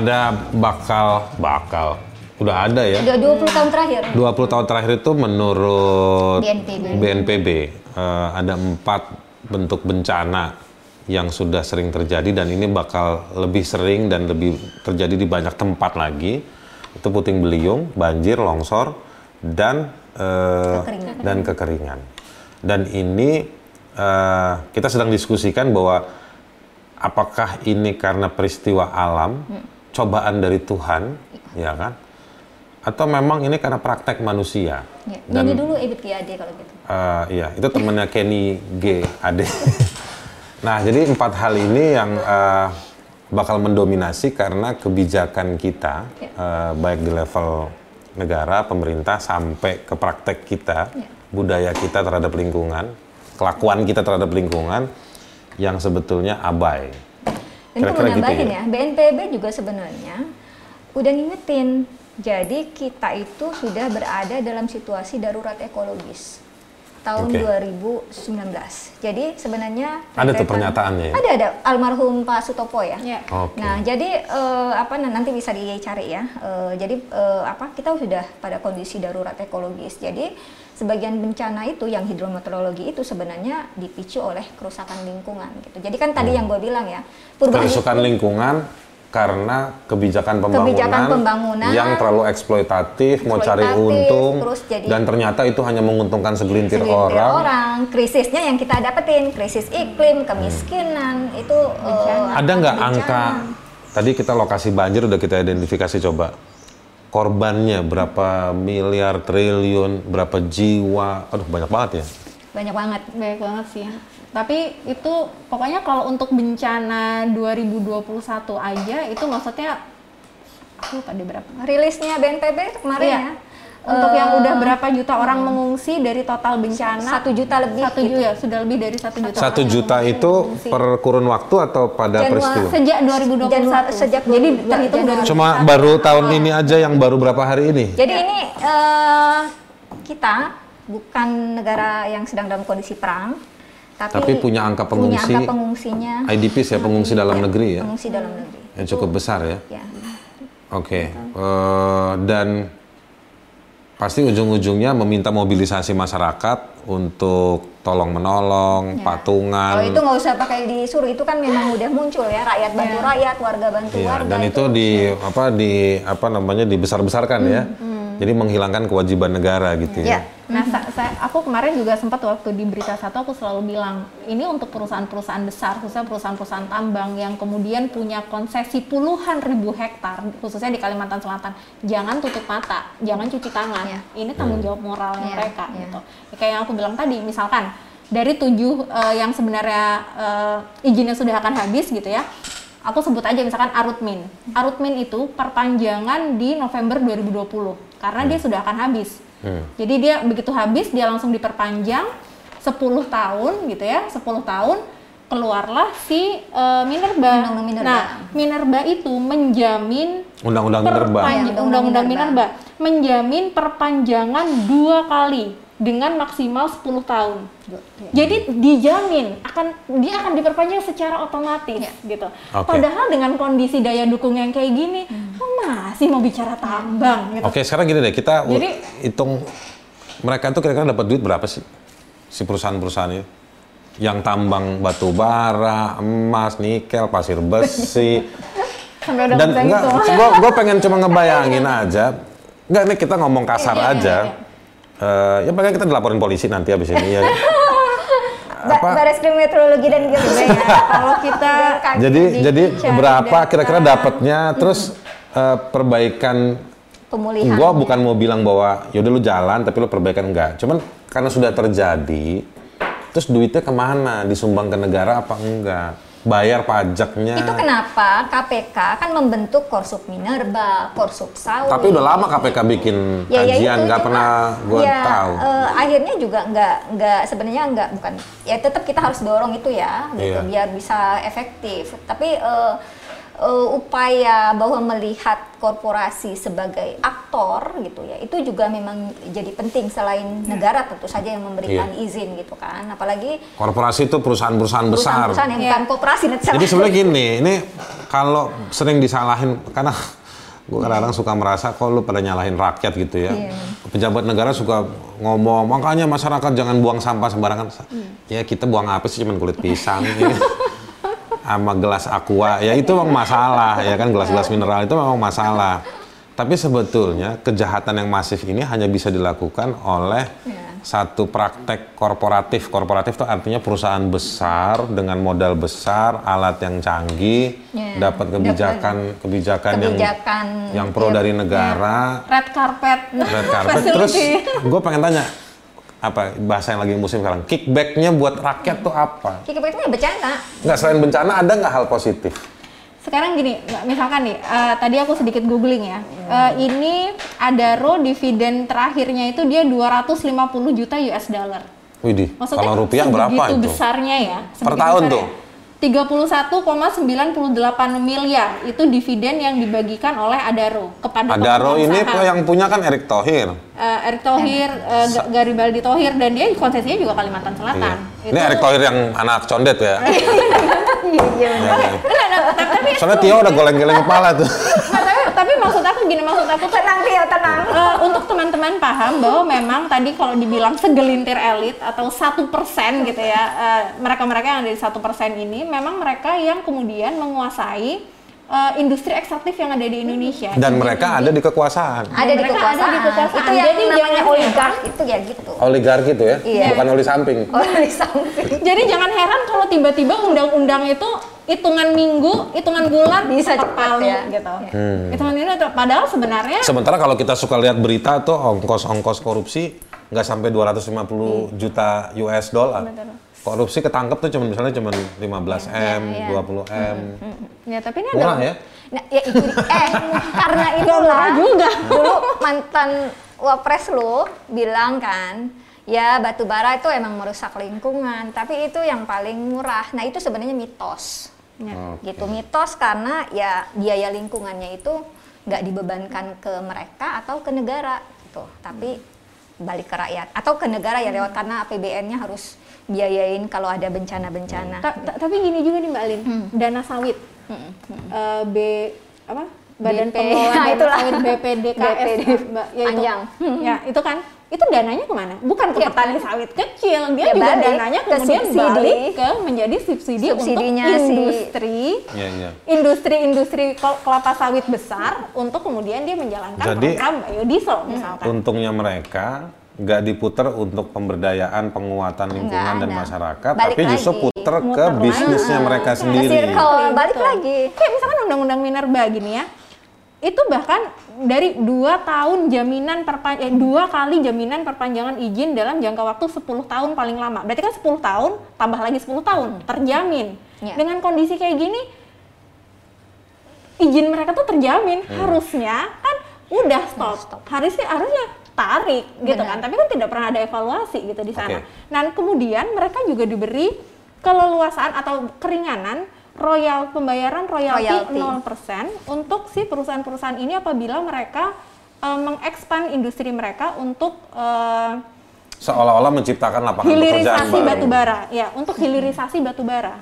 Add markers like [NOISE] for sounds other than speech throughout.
ada bakal bakal udah ada ya. Udah 20 tahun terakhir. 20 tahun terakhir itu menurut BNPB. BNPB eh, ada empat bentuk bencana yang sudah sering terjadi dan ini bakal lebih sering dan lebih terjadi di banyak tempat lagi. Itu puting beliung, banjir, longsor, dan eh, Kekeringan. dan kekeringan. Dan ini eh, kita sedang diskusikan bahwa apakah ini karena peristiwa alam, cobaan dari Tuhan, ya kan? Atau memang ini karena praktek manusia? Ya. Dan Nyanyi dulu Ebit Kiade kalau gitu. eh, iya, itu temennya Kenny G. Ade. [LAUGHS] nah, jadi empat hal ini yang eh, bakal mendominasi karena kebijakan kita, eh, baik di level negara, pemerintah, sampai ke praktek kita, budaya kita terhadap lingkungan, kelakuan kita terhadap lingkungan, yang sebetulnya abai. Dan itu mau Kira-kira gitu nambahin ya? ya, BNPB juga sebenarnya udah ngingetin. Jadi kita itu sudah berada dalam situasi darurat ekologis tahun Oke. 2019. Jadi sebenarnya Ada tuh pernyataannya ya? Ada ada almarhum Pak Sutopo ya. Ya. Oke. Nah, jadi eh, apa nah, nanti bisa dicari ya. Eh, jadi eh, apa kita sudah pada kondisi darurat ekologis. Jadi sebagian bencana itu yang hidrometeorologi itu sebenarnya dipicu oleh kerusakan lingkungan gitu. Jadi kan tadi yang gue bilang ya, perubahan Kerusakan lingkungan karena kebijakan pembangunan, Kebijakan pembangunan, yang terlalu eksploitatif, mau cari untung, terus jadi- dan ternyata itu hanya menguntungkan segelintir, segelintir orang. orang. krisisnya yang kita dapetin, krisis iklim, kemiskinan, itu eh, Ada nggak angka? Tadi kita lokasi banjir udah kita identifikasi coba. Korbannya berapa miliar, triliun, berapa jiwa? Aduh banyak banget ya. Banyak banget. Baik banget sih. Tapi itu pokoknya kalau untuk bencana 2021 aja itu maksudnya aku lupa deh berapa. Rilisnya BNPB kemarin Iya. ya. Untuk eh, yang udah berapa juta orang mengungsi dari total bencana satu juta lebih. satu gitu. juta ya sudah lebih dari satu juta Satu juta itu mengungsi. per kurun waktu atau pada Januari- peristiwa? sejak 2021 Januari- sejak jadi 2022 terhitung dari Januari. Cuma baru tahun ini aja yang baru berapa hari ini? Jadi ini eh, kita bukan negara yang sedang dalam kondisi perang, tapi, Tapi punya angka punya pengungsi, angka pengungsinya IDPs ya, pengungsi dalam ya, negeri ya, Pengungsi dalam negeri. yang cukup besar ya. Ya. Oke, eh, dan pasti ujung-ujungnya meminta mobilisasi masyarakat untuk tolong menolong, Ya. patungan. Kalau itu nggak usah pakai disuruh, itu kan memang udah muncul ya, rakyat bantu rakyat, warga bantu Iya, warga. dan itu di apa di apa namanya dibesar-besarkan ya. Jadi menghilangkan kewajiban negara gitu ya. Ya. Nah, sa- saya, aku kemarin juga sempat waktu di berita satu aku selalu bilang ini untuk perusahaan-perusahaan besar, khususnya perusahaan-perusahaan tambang yang kemudian punya konsesi puluhan ribu hektar, khususnya di Kalimantan Selatan, jangan tutup mata, jangan cuci tangan. Iya. Ini tanggung jawab moralnya Iya, mereka iya. gitu. Ya, Kayak yang aku bilang tadi, misalkan dari tujuh eh, yang sebenarnya eh, izinnya sudah akan habis gitu ya. Aku sebut aja misalkan Arutmin. Arutmin itu perpanjangan di November 2020 karena dia sudah akan habis. Hmm. Jadi dia begitu habis dia langsung diperpanjang 10 tahun gitu ya, 10 tahun keluarlah si eh, Minerba. Undang-undang Minerba. Nah, Minerba itu menjamin Undang-undang Minerba. perpanj- Ya, Undang-Undang Minerba. Minerba menjamin perpanjangan dua kali dengan maksimal 10 tahun. Jadi dijamin akan dia akan diperpanjang secara otomatis gitu. Oke. Padahal dengan kondisi daya dukung yang kayak gini, kok masih mau bicara tambang gitu. Oke, sekarang gini deh, kita Jadi- hitung mereka itu kira-kira dapat duit berapa sih? Si perusahaan-perusahaan ini? Yang tambang batu bara, emas, nikel, pasir besi. [LAUGHS] Sampai udah Dan enggak, gitu. gua, gua pengen cuma ngebayangin aja. Enggak, ini kita ngomong kasar Iya, iya, aja. iya, Eh, ya paling kita dilaporin polisi nanti habis ini [LAUGHS] ya. Apa? Baris Krim Meteorologi dan Geofisika. ya. [LAUGHS] Kalau kita jadi di- jadi berapa kira-kira dapatnya terus eh, perbaikan Pemulihan. Gua bukan mau bilang bahwa yaudah lu jalan tapi lu perbaikan enggak. Cuman karena sudah terjadi, terus duitnya ke mana? Disumbang ke negara apa enggak? Bayar pajaknya. Itu kenapa KPK kan membentuk Korsup Minerba, Korsup Sawit. Tapi udah lama KPK bikin ya, ya kajian, nggak cuma, pernah gua ya, tahu. eh, akhirnya juga nggak nggak sebenarnya nggak bukan ya tetap kita harus dorong itu ya gitu Iya. biar bisa efektif tapi eh, uh, upaya bahwa melihat korporasi sebagai aktor gitu ya itu juga memang jadi penting selain negara tentu saja yang memberikan Iya. izin gitu kan apalagi Korporasi itu perusahaan-perusahaan besar. perusahaan-perusahaan yang Iya. bukan koperasi net Jadi sebenarnya gini, ini kalau sering disalahin karena gue kadang-kadang suka merasa kok lu pada nyalahin rakyat gitu ya. Iya. Pejabat negara suka ngomong makanya masyarakat jangan buang sampah sembarangan. Hmm. Ya kita buang apa sih cuman kulit pisang ya. [LAUGHS] sama gelas aqua ya itu memang masalah ya kan gelas-gelas mineral itu memang masalah. Tapi sebetulnya kejahatan yang masif ini hanya bisa dilakukan oleh Iya. satu praktek korporatif. Korporatif itu artinya perusahaan besar dengan modal besar, alat yang canggih, Iya. dapat kebijakan kebijakan yang kebijakan yang pro ya, dari negara, red carpet, red carpet. [LAUGHS] Terus gue pengen tanya apa bahasa yang lagi musim sekarang kickbacknya buat rakyat tuh apa? kickback itu ya bencana Nggak selain bencana ada nggak hal positif? Sekarang gini, misalkan nih, eh, tadi aku sedikit googling ya. Eh, ini Adaro dividen terakhirnya itu dia 250 juta US dollar. Widih, Maksudnya kalau rupiah berapa itu? besarnya ya. Per tahun tuh? 31,98 miliar itu dividen yang dibagikan oleh Adaro kepada Adaro ini saham. yang punya kan Erick Thohir. Eh, Erick Thohir, Ga- Garibaldi Thohir dan dia konsesinya juga Kalimantan Selatan. Iya. Ini Erick Thohir yang anak condet ya. [LAUGHS] iya iya Iya, iya. Soalnya Tio udah goleng-goleng kepala tuh. Tapi, maksud aku gini, maksud aku tuh tenang Tio tenang Eh, untuk teman-teman paham bahwa memang tadi kalau dibilang segelintir elit atau satu persen gitu ya, eh, mereka-mereka yang ada di satu persen ini memang mereka yang kemudian menguasai eh, industri ekstraktif yang ada di Indonesia. Dan mereka ada di kekuasaan. ada di kekuasaan. ada di kekuasaan. itu yang Jadi namanya jangan oligark itu ya gitu Oligarki itu ya, Iya. bukan oli samping. di samping Jadi jangan heran kalau tiba-tiba undang-undang itu hitungan minggu, hitungan bulan Bisa cepat ya. gitu. Hmm. Hitungan ini padahal sebenarnya Sementara kalau kita suka lihat berita tuh ongkos-ongkos korupsi nggak sampai 250 juta US dollar. Korupsi ketangkep tuh cuma misalnya cuma 15 M, iya. 20 M. ya tapi ini Murah ada ya? nah ya itu eh karena [LAUGHS] itulah murah juga. dulu mantan wapres lu bilang kan ya batu bara itu emang merusak lingkungan tapi itu yang paling murah nah itu sebenarnya mitos Ya. Oke. gitu mitos karena ya biaya lingkungannya itu nggak dibebankan ke mereka atau ke negara gitu tapi balik ke rakyat atau ke negara ya lewat karena APBN-nya harus biayain kalau ada bencana-bencana Ta- ta- tapi gini juga nih Mbak Lin, Hmm. dana sawit, Eh, B apa? Badan BP. Pengelola [LAUGHS] Nah, Dana. Sawit BPDKS, BPD. Mbak. Ya, itu. Ya, itu kan itu dananya ke mana? Bukan ke Ya, petani sawit kecil, dia Ya, juga balik dananya ke kemudian subsidi. balik ke menjadi subsidi Subsidinya untuk si- industri Iya, iya. industri-industri kelapa sawit besar untuk kemudian dia menjalankan Jadi- program biodiesel misalkan. Untungnya mereka nggak diputer untuk pemberdayaan penguatan lingkungan dan masyarakat, Balik tapi justru lagi. puter ke Muter lagi. bisnisnya mereka ke sendiri. circle balik Betul. lagi Kayak misalkan undang-undang Minerba gini ya, itu bahkan dari dua tahun jaminan perpan eh, dua kali jaminan perpanjangan izin dalam jangka waktu 10 tahun paling lama. Berarti kan 10 tahun tambah lagi 10 tahun terjamin. Ya. Dengan kondisi kayak gini izin mereka tuh terjamin harusnya kan udah stop. stop. Harusnya harusnya tarik gitu Benar. kan. Tapi kan tidak pernah ada evaluasi gitu di sana. Oke. Dan kemudian mereka juga diberi keleluasaan atau keringanan royal pembayaran royalti Royalti. 0% untuk si perusahaan-perusahaan ini apabila mereka eh, mengekspan industri mereka untuk eh, Seolah-olah menciptakan lapangan pekerjaan hilirisasi batu bara, ya untuk hilirisasi batu bara,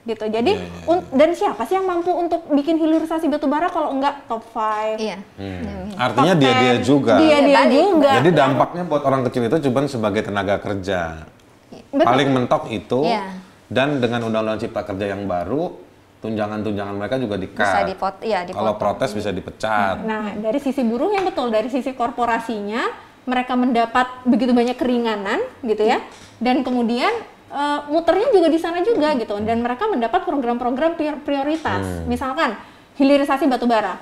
gitu. Jadi Iya, iya, un- dan siapa sih yang mampu untuk bikin hilirisasi batu bara kalau enggak top 5 iya Hmm. Artinya dia-dia juga. Dia dia juga. Jadi dampaknya buat orang kecil itu cuma sebagai tenaga kerja. Betul. Paling mentok itu Iya. Dan dengan undang-undang cipta kerja yang baru, tunjangan-tunjangan mereka juga di-cut. Bisa dipot- Kalau dipotong. protes bisa dipecat. Nah, dari sisi buruhnya betul, dari sisi korporasinya mereka mendapat begitu banyak keringanan gitu ya. Dan kemudian eh, muternya juga di sana juga gitu. Dan mereka mendapat program-program prior- prioritas. Misalkan hilirisasi batu bara.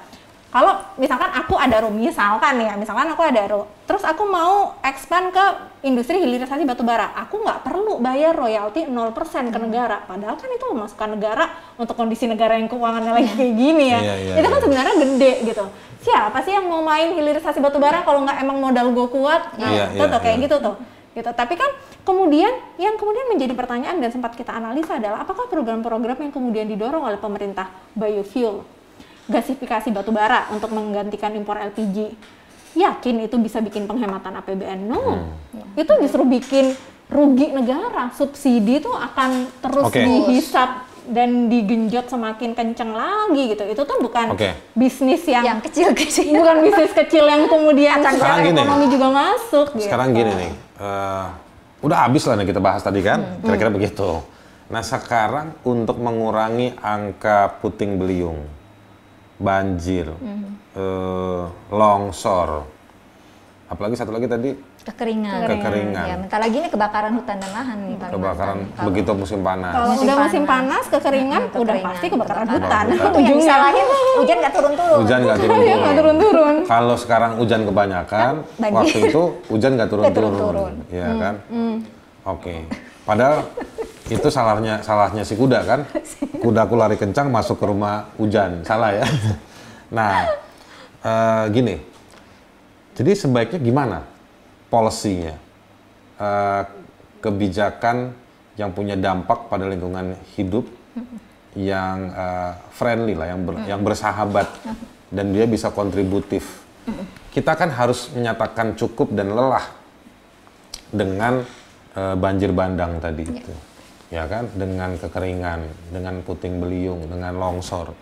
Kalau misalkan aku ada misalkan ya, misalkan aku ada ro, terus aku mau expand ke industri hilirisasi batu bara, aku nggak perlu bayar royalti 0% ke negara. Padahal kan itu pemasukan negara untuk kondisi negara yang keuangannya lagi kayak gini ya. Iya, iya, itu kan iya. sebenarnya gede gitu. Siapa sih yang mau main hilirisasi batu bara kalau nggak emang modal gue kuat? Nah, Iya, itu iya, tuh kayak iya. gitu tuh. Gitu. Tapi kan kemudian yang kemudian menjadi pertanyaan dan sempat kita analisa adalah apakah program-program yang kemudian didorong oleh pemerintah biofuel gasifikasi batu bara untuk menggantikan impor LPG. Yakin itu bisa bikin penghematan APBN? No. Hmm. Itu justru bikin rugi negara. Subsidi itu akan terus Oke. dihisap dan digenjot semakin kenceng lagi gitu. Itu tuh bukan Oke. bisnis yang, yang kecil-kecil. bukan bisnis kecil yang kemudian Sekarang gini. ekonomi juga masuk. gitu. Sekarang gini nih, eh, udah habis lah nih kita bahas tadi kan, Hmm. kira-kira begitu. Nah sekarang untuk mengurangi angka puting beliung, banjir, Hmm. eh, longsor, apalagi satu lagi tadi Kekeringan. Kekeringan. Ya, bentar lagi nih kebakaran hutan dan lahan nih kebakaran Kalau- begitu musim panas. Kalau Musim udah musim panas. kekeringan, Hmm, udah kekeringan, pasti kebakaran kebakaran hutan. hutan. Itu yang Ujungnya. hujan nggak turun-turun. Hujan nggak Iya, turun-turun. nggak turun-turun. Kalau sekarang hujan kebanyakan, banjir. waktu itu hujan nggak turun-turun, turun-turun. ya kan? Oke. Padahal itu salahnya salahnya si kuda kan? [LAUGHS] Kudaku lari kencang masuk ke rumah hujan, salah ya. [LAUGHS] Nah, eh, gini. Jadi sebaiknya gimana polisinya? Eh, kebijakan yang punya dampak pada lingkungan hidup [LAUGHS] yang eh, friendly lah, yang ber- yang bersahabat dan dia bisa kontributif. Kita kan harus menyatakan cukup dan lelah dengan eh, banjir bandang tadi itu, ya kan? Dengan kekeringan, dengan puting beliung, dengan longsor.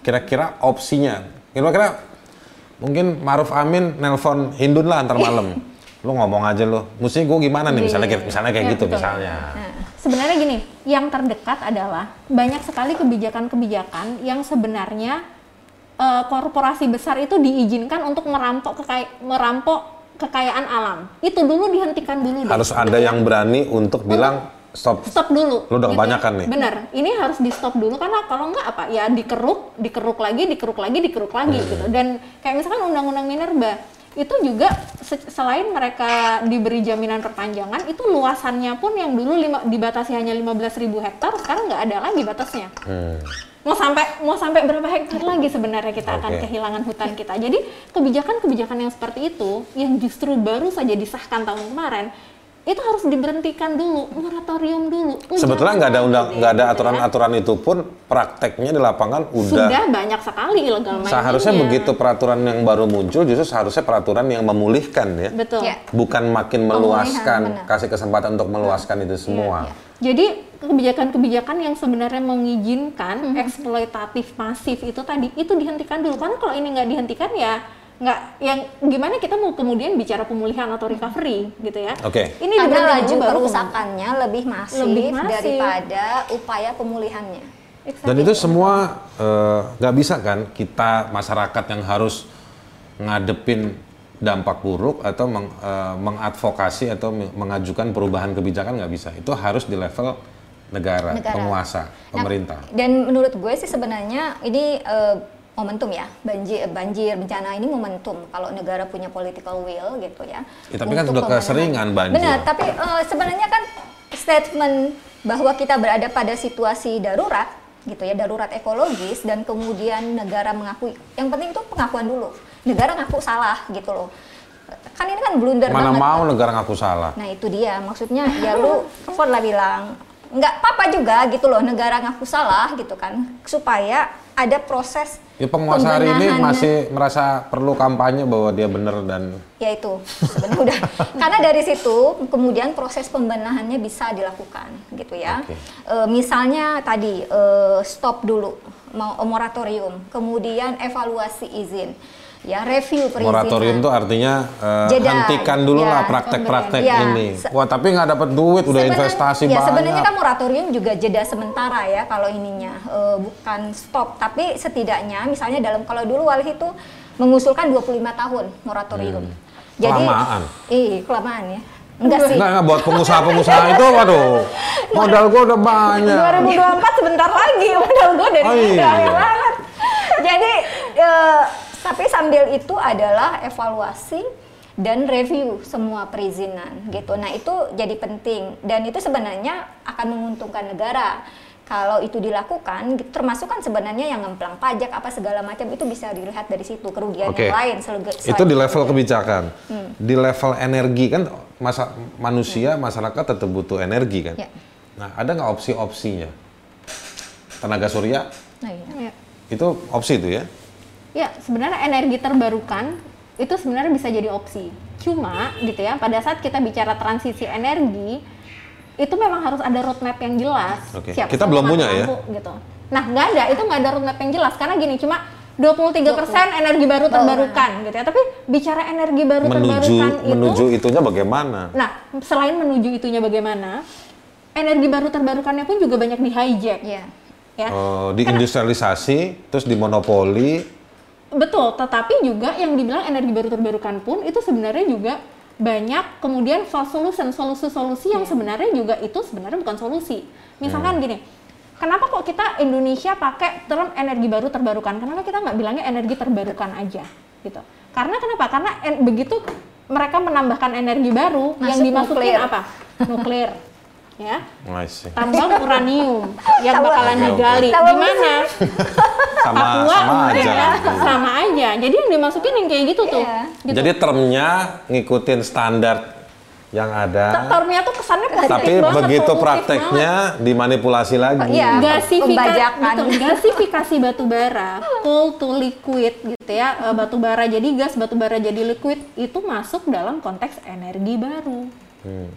Kira-kira opsinya, kira-kira mungkin Maruf Amin nelpon Hindun lah antar malam. lu ngomong aja lu, mesti gue gimana nih misalnya kayak misalnya kayak Iya, gitu betul. misalnya. Sebenarnya gini, yang terdekat adalah banyak sekali kebijakan-kebijakan yang sebenarnya eh, korporasi besar itu diizinkan untuk merampok kekay merampok kekayaan alam. Itu dulu dihentikan dulu. deh. Harus ada yang berani untuk bilang stop. stop dulu. Lu udah kebanyakan nih. Bener, ini harus di stop dulu karena kalau nggak apa ya dikeruk, dikeruk lagi, dikeruk lagi, dikeruk lagi Hmm. gitu. Dan kayak misalkan undang-undang minerba itu juga se- selain mereka diberi jaminan perpanjangan, itu luasannya pun yang dulu lima, dibatasi hanya 15.000 hektar, sekarang nggak ada lagi batasnya. Hmm. Mau sampai mau sampai berapa hektar lagi sebenarnya kita akan Oke. kehilangan hutan kita. Jadi kebijakan-kebijakan yang seperti itu yang justru baru saja disahkan tahun kemarin itu harus diberhentikan dulu, moratorium dulu. Sebetulnya nggak ada undang, Gitu nggak ada ya. aturan-aturan itu pun prakteknya di lapangan udah. sudah banyak sekali illegal mining Seharusnya begitu peraturan yang baru muncul, justru seharusnya peraturan yang memulihkan ya. betul Ya. Bukan makin meluaskan, kasih kesempatan untuk meluaskan itu semua. iya. jadi kebijakan-kebijakan yang sebenarnya mengizinkan eksploitatif masif itu tadi itu dihentikan dulu karena kalau ini nggak dihentikan ya nggak yang gimana kita mau kemudian bicara pemulihan atau recovery gitu ya Oke. ini Karena laju kerusakannya lebih masif, Lebih masif. daripada upaya pemulihannya. kemudian. Dan itu semua eh, nggak bisa kan kita masyarakat yang harus ngadepin dampak buruk atau meng- eh, mengadvokasi atau me- mengajukan perubahan kebijakan nggak bisa. Itu harus di level negara, Negara. penguasa, Nah, pemerintah. dan menurut gue sih sebenarnya ini eh, momentum ya banjir banjir bencana ini momentum kalau negara punya political will gitu ya. Ya, tapi kan untuk udah pemenahan. keseringan banjir. Benar, tapi eh, sebenarnya kan statement bahwa kita berada pada situasi darurat gitu ya darurat ekologis dan kemudian negara mengakui yang penting itu pengakuan dulu negara ngaku salah gitu loh kan ini kan blunder Mana banget mau negara ngaku salah. Nah itu dia, maksudnya ya lu Ford lah bilang nggak apa-apa juga gitu loh negara ngaku salah gitu kan supaya ada proses Ya penguasa hari ini masih merasa perlu kampanye bahwa dia benar dan ya itu sebenarnya udah. [LAUGHS] Karena dari situ kemudian proses pembenahannya bisa dilakukan gitu ya. Oke. E, misalnya tadi e, stop dulu mau moratorium kemudian evaluasi izin ya review perizinan moratorium itu artinya eh, Jeda. hentikan dulu Ya, lah praktek-praktek ya. ini. Wah tapi nggak dapat duit, udah investasi ya, banyak. Sebenarnya kan moratorium juga jeda sementara ya kalau ininya eh, bukan stop, tapi setidaknya misalnya dalam kalau dulu Walhi itu mengusulkan 25 tahun moratorium. Hmm. Kelamaan. Iya, kelamaan ya. Enggak sih. Enggak, enggak buat pengusaha-pengusaha itu, waduh, [LAUGHS] modal gua udah banyak. 2024 sebentar lagi modal gue dari Oh, iya. banget Jadi eh, tapi sambil itu adalah evaluasi dan review semua perizinan gitu. Nah, itu jadi penting dan itu sebenarnya akan menguntungkan negara. Kalau itu dilakukan, gitu, termasuk kan sebenarnya yang ngemplang pajak apa segala macam itu bisa dilihat dari situ kerugian Oke. yang lain. Itu di level kebijakan. Hmm. Di level energi kan masa manusia, masyarakat tetap butuh energi kan. Ya. Nah, ada nggak opsi-opsinya? Tenaga surya Nah, iya. Ya. itu opsi itu ya. Ya, sebenarnya energi terbarukan itu sebenarnya bisa jadi opsi. Cuma gitu ya, pada saat kita bicara transisi energi, itu memang harus ada roadmap yang jelas. Oke. Siapa Kita belum punya ya? Gitu. Nah, nggak ada, itu nggak ada roadmap yang jelas karena gini, cuma 23% energi baru terbarukan gitu ya. Tapi bicara energi baru Menuju terbarukan itu menuju itunya bagaimana? Nah, selain menuju itunya bagaimana, energi baru terbarukannya pun juga banyak di hijack. Iya. Ya. Oh, diindustrialisasi, terus dimonopoli. Betul, tetapi juga yang dibilang energi baru terbarukan pun itu sebenarnya juga banyak kemudian false solution, solusi-solusi yang sebenarnya juga itu sebenarnya bukan solusi. Misalkan gini, kenapa kok kita Indonesia pakai term energi baru terbarukan? Kenapa kita nggak bilangnya energi terbarukan aja gitu? Karena kenapa? Karena en- begitu mereka menambahkan energi baru yang Masuk dimasukin nuklir. apa? Nuklir. Ya see. tambang uranium yang Sama. bakalan oke. digali Sama di mana Sama Papua sama aja. ya sama aja jadi yang dimasukin yang kayak gitu tuh Iya. gitu. Jadi termnya ngikutin standar yang ada, termnya tuh kesannya positif tapi banget, begitu prakteknya dimanipulasi lagi. Iya. gasifikasi gasifikasi batu bara coal to liquid gitu ya eh, batu bara jadi gas batu bara jadi liquid itu masuk dalam konteks energi baru Hmm.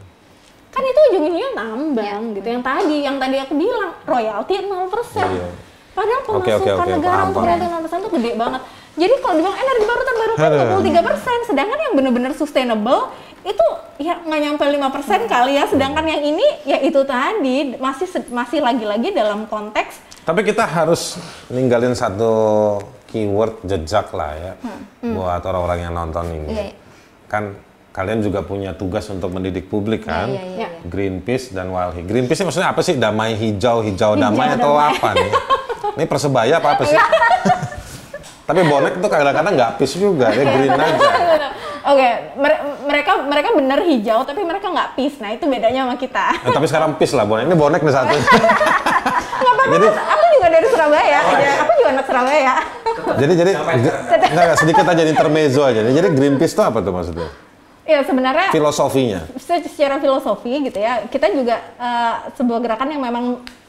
Kan itu ujung-ujungnya tambang gitu yang tadi yang tadi aku bilang royalti 0% Iya. padahal Oke, oke, pemasukan oke, negara paham, untuk royalti 0% itu gede banget jadi kalau dibilang energi baru terbarukan Aduh. 23% sedangkan yang benar-benar sustainable itu ya nggak nyampe 5% kali ya sedangkan yang ini ya itu tadi masih masih lagi-lagi dalam konteks Tapi kita harus ninggalin satu keyword jejak lah ya buat orang-orang yang nonton ini. Iya, iya. Kan kalian juga punya tugas untuk mendidik publik kan? Iya, iya, iya. Greenpeace dan Walhi. Greenpeace ini maksudnya apa sih? Damai hijau, hijau damai atau apa nih? Ini persebaya apa apa sih? [LAUGHS] Tapi bonek tuh kadang-kadang nggak peace juga, dia green aja. [LAUGHS] Oke, mere- mereka mereka bener hijau tapi mereka nggak peace. Nah, itu bedanya sama kita. Nah, tapi sekarang peace lah bonek. Ini bonek nih satu. [LAUGHS] jadi aku juga dari Surabaya, ya. aku juga anak Surabaya. jadi jadi enggak, enggak, sedikit aja intermezzo aja. Jadi Greenpeace itu apa tuh maksudnya? Ya sebenarnya Filosofinya. se- secara filosofi gitu ya, kita juga eh, sebuah gerakan yang memang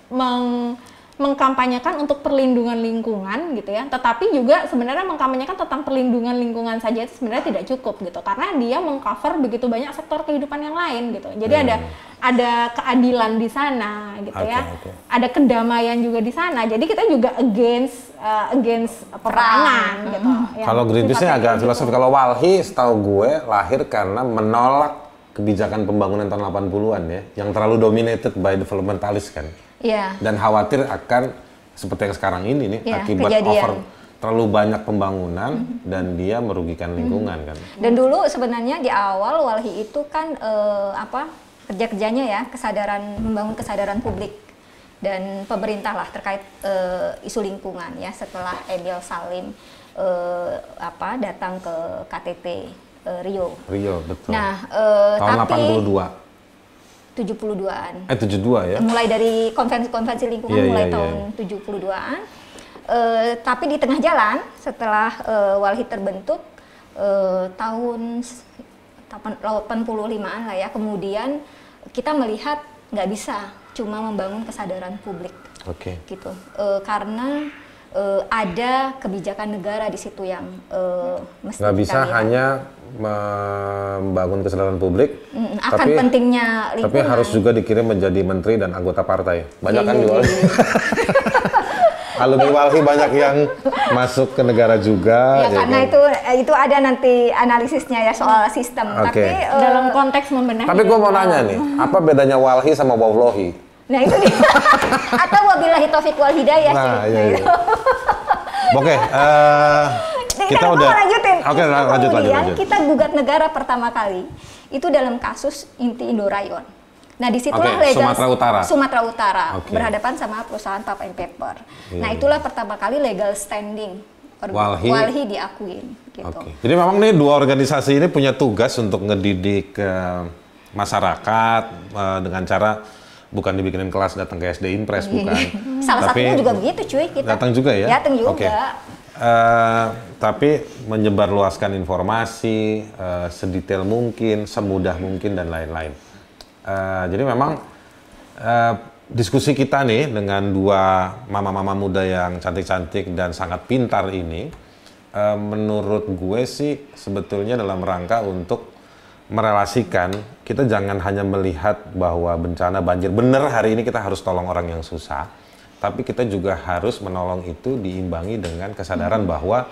meng- mengkampanyekan untuk perlindungan lingkungan gitu ya, tetapi juga sebenarnya mengkampanyekan tentang perlindungan lingkungan saja itu sebenarnya tidak cukup gitu, karena dia mengcover begitu banyak sektor kehidupan yang lain gitu. Jadi ada ada keadilan di sana gitu Oke, ya, oke. ada kedamaian juga di sana. Jadi kita juga against eh, against peperangan gitu. yang Kalau Greenpeace ini sifatnya agak kayak gitu. filosofi. Kalau Walhi setahu gue lahir karena menolak kebijakan pembangunan tahun 80-an ya, yang terlalu dominated by developmentalis kan. Iya. Dan khawatir akan seperti yang sekarang ini nih, Iya, akibat kejadian. over terlalu banyak pembangunan dan dia merugikan lingkungan kan. Dan dulu sebenarnya di awal Walhi itu kan eh, apa kerja-kerjanya ya kesadaran membangun kesadaran publik dan pemerintah lah terkait eh, isu lingkungan ya setelah Emil Salim eh, apa datang ke KTT eh, Rio. Rio, betul. Nah, eh, tahun tapi 82. 72-an. Eh 72 ya. mulai dari konvensi-konvensi lingkungan Iya, mulai iya, tahun 72-an. Eh, tapi di tengah jalan setelah eh, Walhi terbentuk eh, tahun s- 85-an lah ya, kemudian kita melihat nggak bisa cuma membangun kesadaran publik Oke. gitu, Eh, karena eh, ada kebijakan negara di situ yang eh, mesti Nggak bisa lihat. hanya membangun kesadaran publik, Mm, akan pentingnya tapi lingkungan. harus juga dikirim menjadi menteri dan anggota partai. Banyak Iya, kan iya, di Walhi. [LAUGHS] iya. Alumni Walhi banyak yang masuk ke negara juga. Ya ya karena kan? itu eh, itu ada nanti analisisnya ya soal sistem. Oke. Tapi eh, dalam konteks membenahi. Tapi gue mau nanya nih, apa bedanya Walhi sama Wawlohi? nah itu dia. [LAUGHS] Atau wabillahi taufik wal hidayah sih. Nah, iya, Nah, iya. itu. [LAUGHS] Oke, eh, kita aku udah. mau lanjutin. Oke, lanjut, lanjut, lanjut. kita gugat negara pertama kali itu dalam kasus Inti Indorayon. Nah di situlah Oke, legal Sumatera Utara. Sumatera Utara Oke. berhadapan sama perusahaan pulp and paper. Iya, Nah iya. itulah pertama kali legal standing Walhi. Walhi diakuin. Gitu. Oke. Jadi memang nih dua organisasi ini punya tugas untuk ngedidik eh, masyarakat eh, dengan cara bukan dibikinin kelas datang ke SD Impres bukan. [LAUGHS] Salah Tapi- satunya juga begitu cuy kita. Datang juga ya? Datang juga. Oke. Eh, tapi menyebarluaskan informasi eh, sedetail mungkin, semudah mungkin dan lain-lain. Eh, jadi memang eh, diskusi kita nih dengan dua mama-mama muda yang cantik-cantik dan sangat pintar ini uh, menurut gue sih sebetulnya dalam rangka untuk merelasikan kita jangan hanya melihat bahwa bencana banjir benar hari ini kita harus tolong orang yang susah tapi kita juga harus menolong itu diimbangi dengan kesadaran hmm. bahwa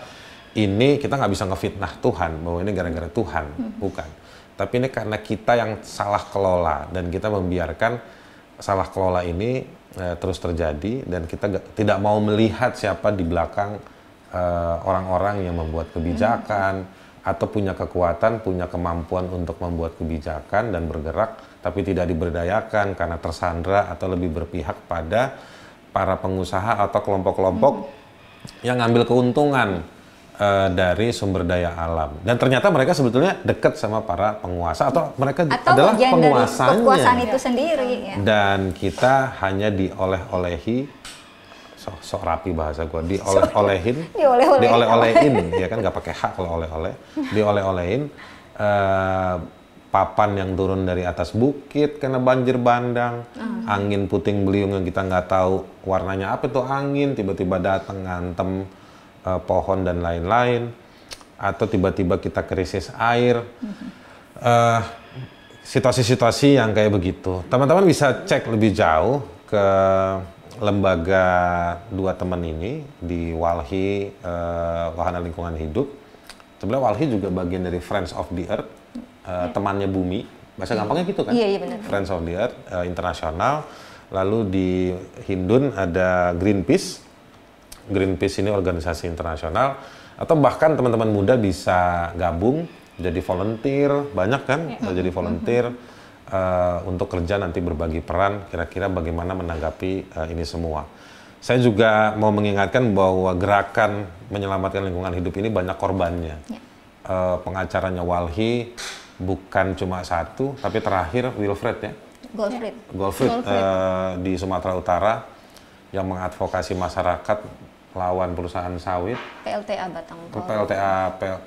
ini kita nggak bisa ngefitnah Tuhan bahwa ini gara-gara Tuhan hmm. bukan tapi ini karena kita yang salah kelola dan kita membiarkan salah kelola ini eh, terus terjadi dan kita gak, tidak mau melihat siapa di belakang eh, orang-orang uh, yang membuat kebijakan hmm atau punya kekuatan, punya kemampuan untuk membuat kebijakan dan bergerak, tapi tidak diberdayakan karena tersandra atau lebih berpihak pada para pengusaha atau kelompok-kelompok hmm. yang ngambil keuntungan uh, dari sumber daya alam. Dan ternyata mereka sebetulnya dekat sama para penguasa atau mereka atau adalah penguasanya. Kekuasaan itu sendiri. Ya. Dan kita hanya dioleh-olehi sok sok rapi bahasa gue dioleh-olehin [LAUGHS] dioleh-olehin dioleh-olehin ya kan nggak pakai hak kalau oleh-oleh dioleh-olehin uh, papan yang turun dari atas bukit karena banjir bandang uh. angin puting beliung yang kita nggak tahu warnanya apa itu angin tiba-tiba datang ngantem uh, pohon dan lain-lain atau tiba-tiba kita krisis air uh, situasi-situasi yang kayak begitu teman-teman bisa cek lebih jauh ke lembaga dua teman ini di Walhi uh, Wahana Lingkungan Hidup. Sebenarnya Walhi juga bagian dari Friends of the Earth, uh, ya. temannya bumi. Bahasa gampangnya gitu kan? Iya, iya benar. Friends of the Earth uh, internasional. Lalu di Hindun ada Greenpeace. Greenpeace ini organisasi internasional. Atau bahkan teman-teman muda bisa gabung jadi volunteer, banyak kan? Ya. Jadi volunteer. Uh, untuk kerja nanti berbagi peran kira-kira bagaimana menanggapi uh, ini semua. Saya juga mau mengingatkan bahwa gerakan menyelamatkan lingkungan hidup ini banyak korbannya. Ya. Uh, pengacaranya Walhi bukan cuma satu, tapi terakhir Wilfred ya. Golfred. Golfred, Uh, di Sumatera Utara yang mengadvokasi masyarakat lawan perusahaan sawit. PLTA Batang. PLTA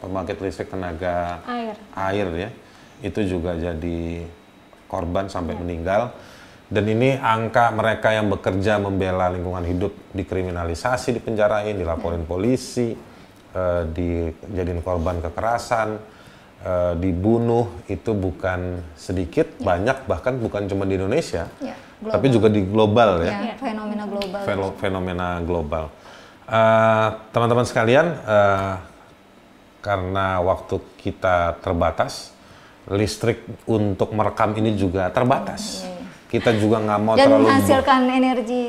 pembangkit listrik tenaga air. Air ya. Itu juga jadi korban sampai meninggal. Dan ini angka mereka yang bekerja membela lingkungan hidup dikriminalisasi, dipenjarain, dilaporin polisi, uh, dijadiin korban kekerasan, uh, dibunuh itu bukan sedikit, ya. banyak bahkan bukan cuma di Indonesia, ya, tapi juga di global ya. ya fenomena global. Fenomena global. Uh, teman-teman sekalian, uh, karena waktu kita terbatas, listrik untuk merekam ini juga terbatas. Iya, iya. Kita juga nggak mau Dan terlalu menghasilkan energi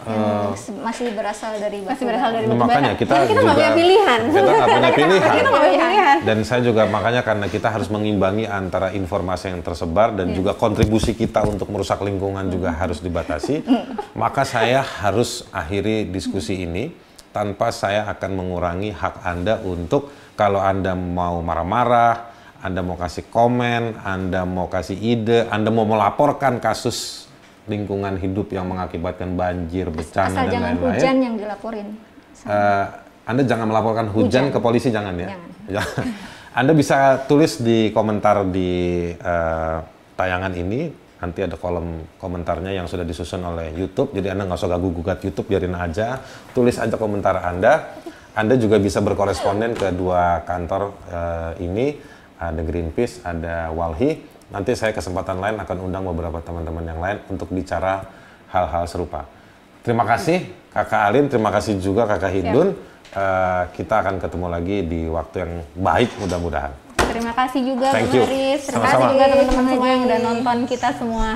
yang uh, masih berasal dari masih berasal dari batu makanya kita kita juga punya pilihan. kita nggak punya pilihan. kita punya pilihan. Dan saya juga makanya karena kita harus mengimbangi antara informasi yang tersebar dan yeah. juga kontribusi kita untuk merusak lingkungan juga harus dibatasi. maka saya harus akhiri diskusi ini tanpa saya akan mengurangi hak Anda untuk kalau Anda mau marah-marah, anda mau kasih komen, Anda mau kasih ide, Anda mau melaporkan kasus lingkungan hidup yang mengakibatkan banjir, bencana dan lain-lain. hujan yang dilaporin. Uh, anda jangan melaporkan hujan, hujan. ke polisi jangan ya. Jangan. [LAUGHS] anda bisa tulis di komentar di uh, tayangan ini. Nanti ada kolom komentarnya yang sudah disusun oleh YouTube. Jadi Anda nggak usah gagu gugat YouTube, biarin aja. Tulis aja komentar Anda. Anda juga bisa berkoresponden ke dua kantor uh, ini ada Greenpeace, ada Walhi. Nanti saya kesempatan lain akan undang beberapa teman-teman yang lain untuk bicara hal-hal serupa. Terima kasih Kakak Alin, terima kasih juga Kakak Hindun. Uh, kita akan ketemu lagi di waktu yang baik mudah-mudahan. Terima kasih juga Thank Terima kasih juga teman-teman semua yang udah nonton kita semua.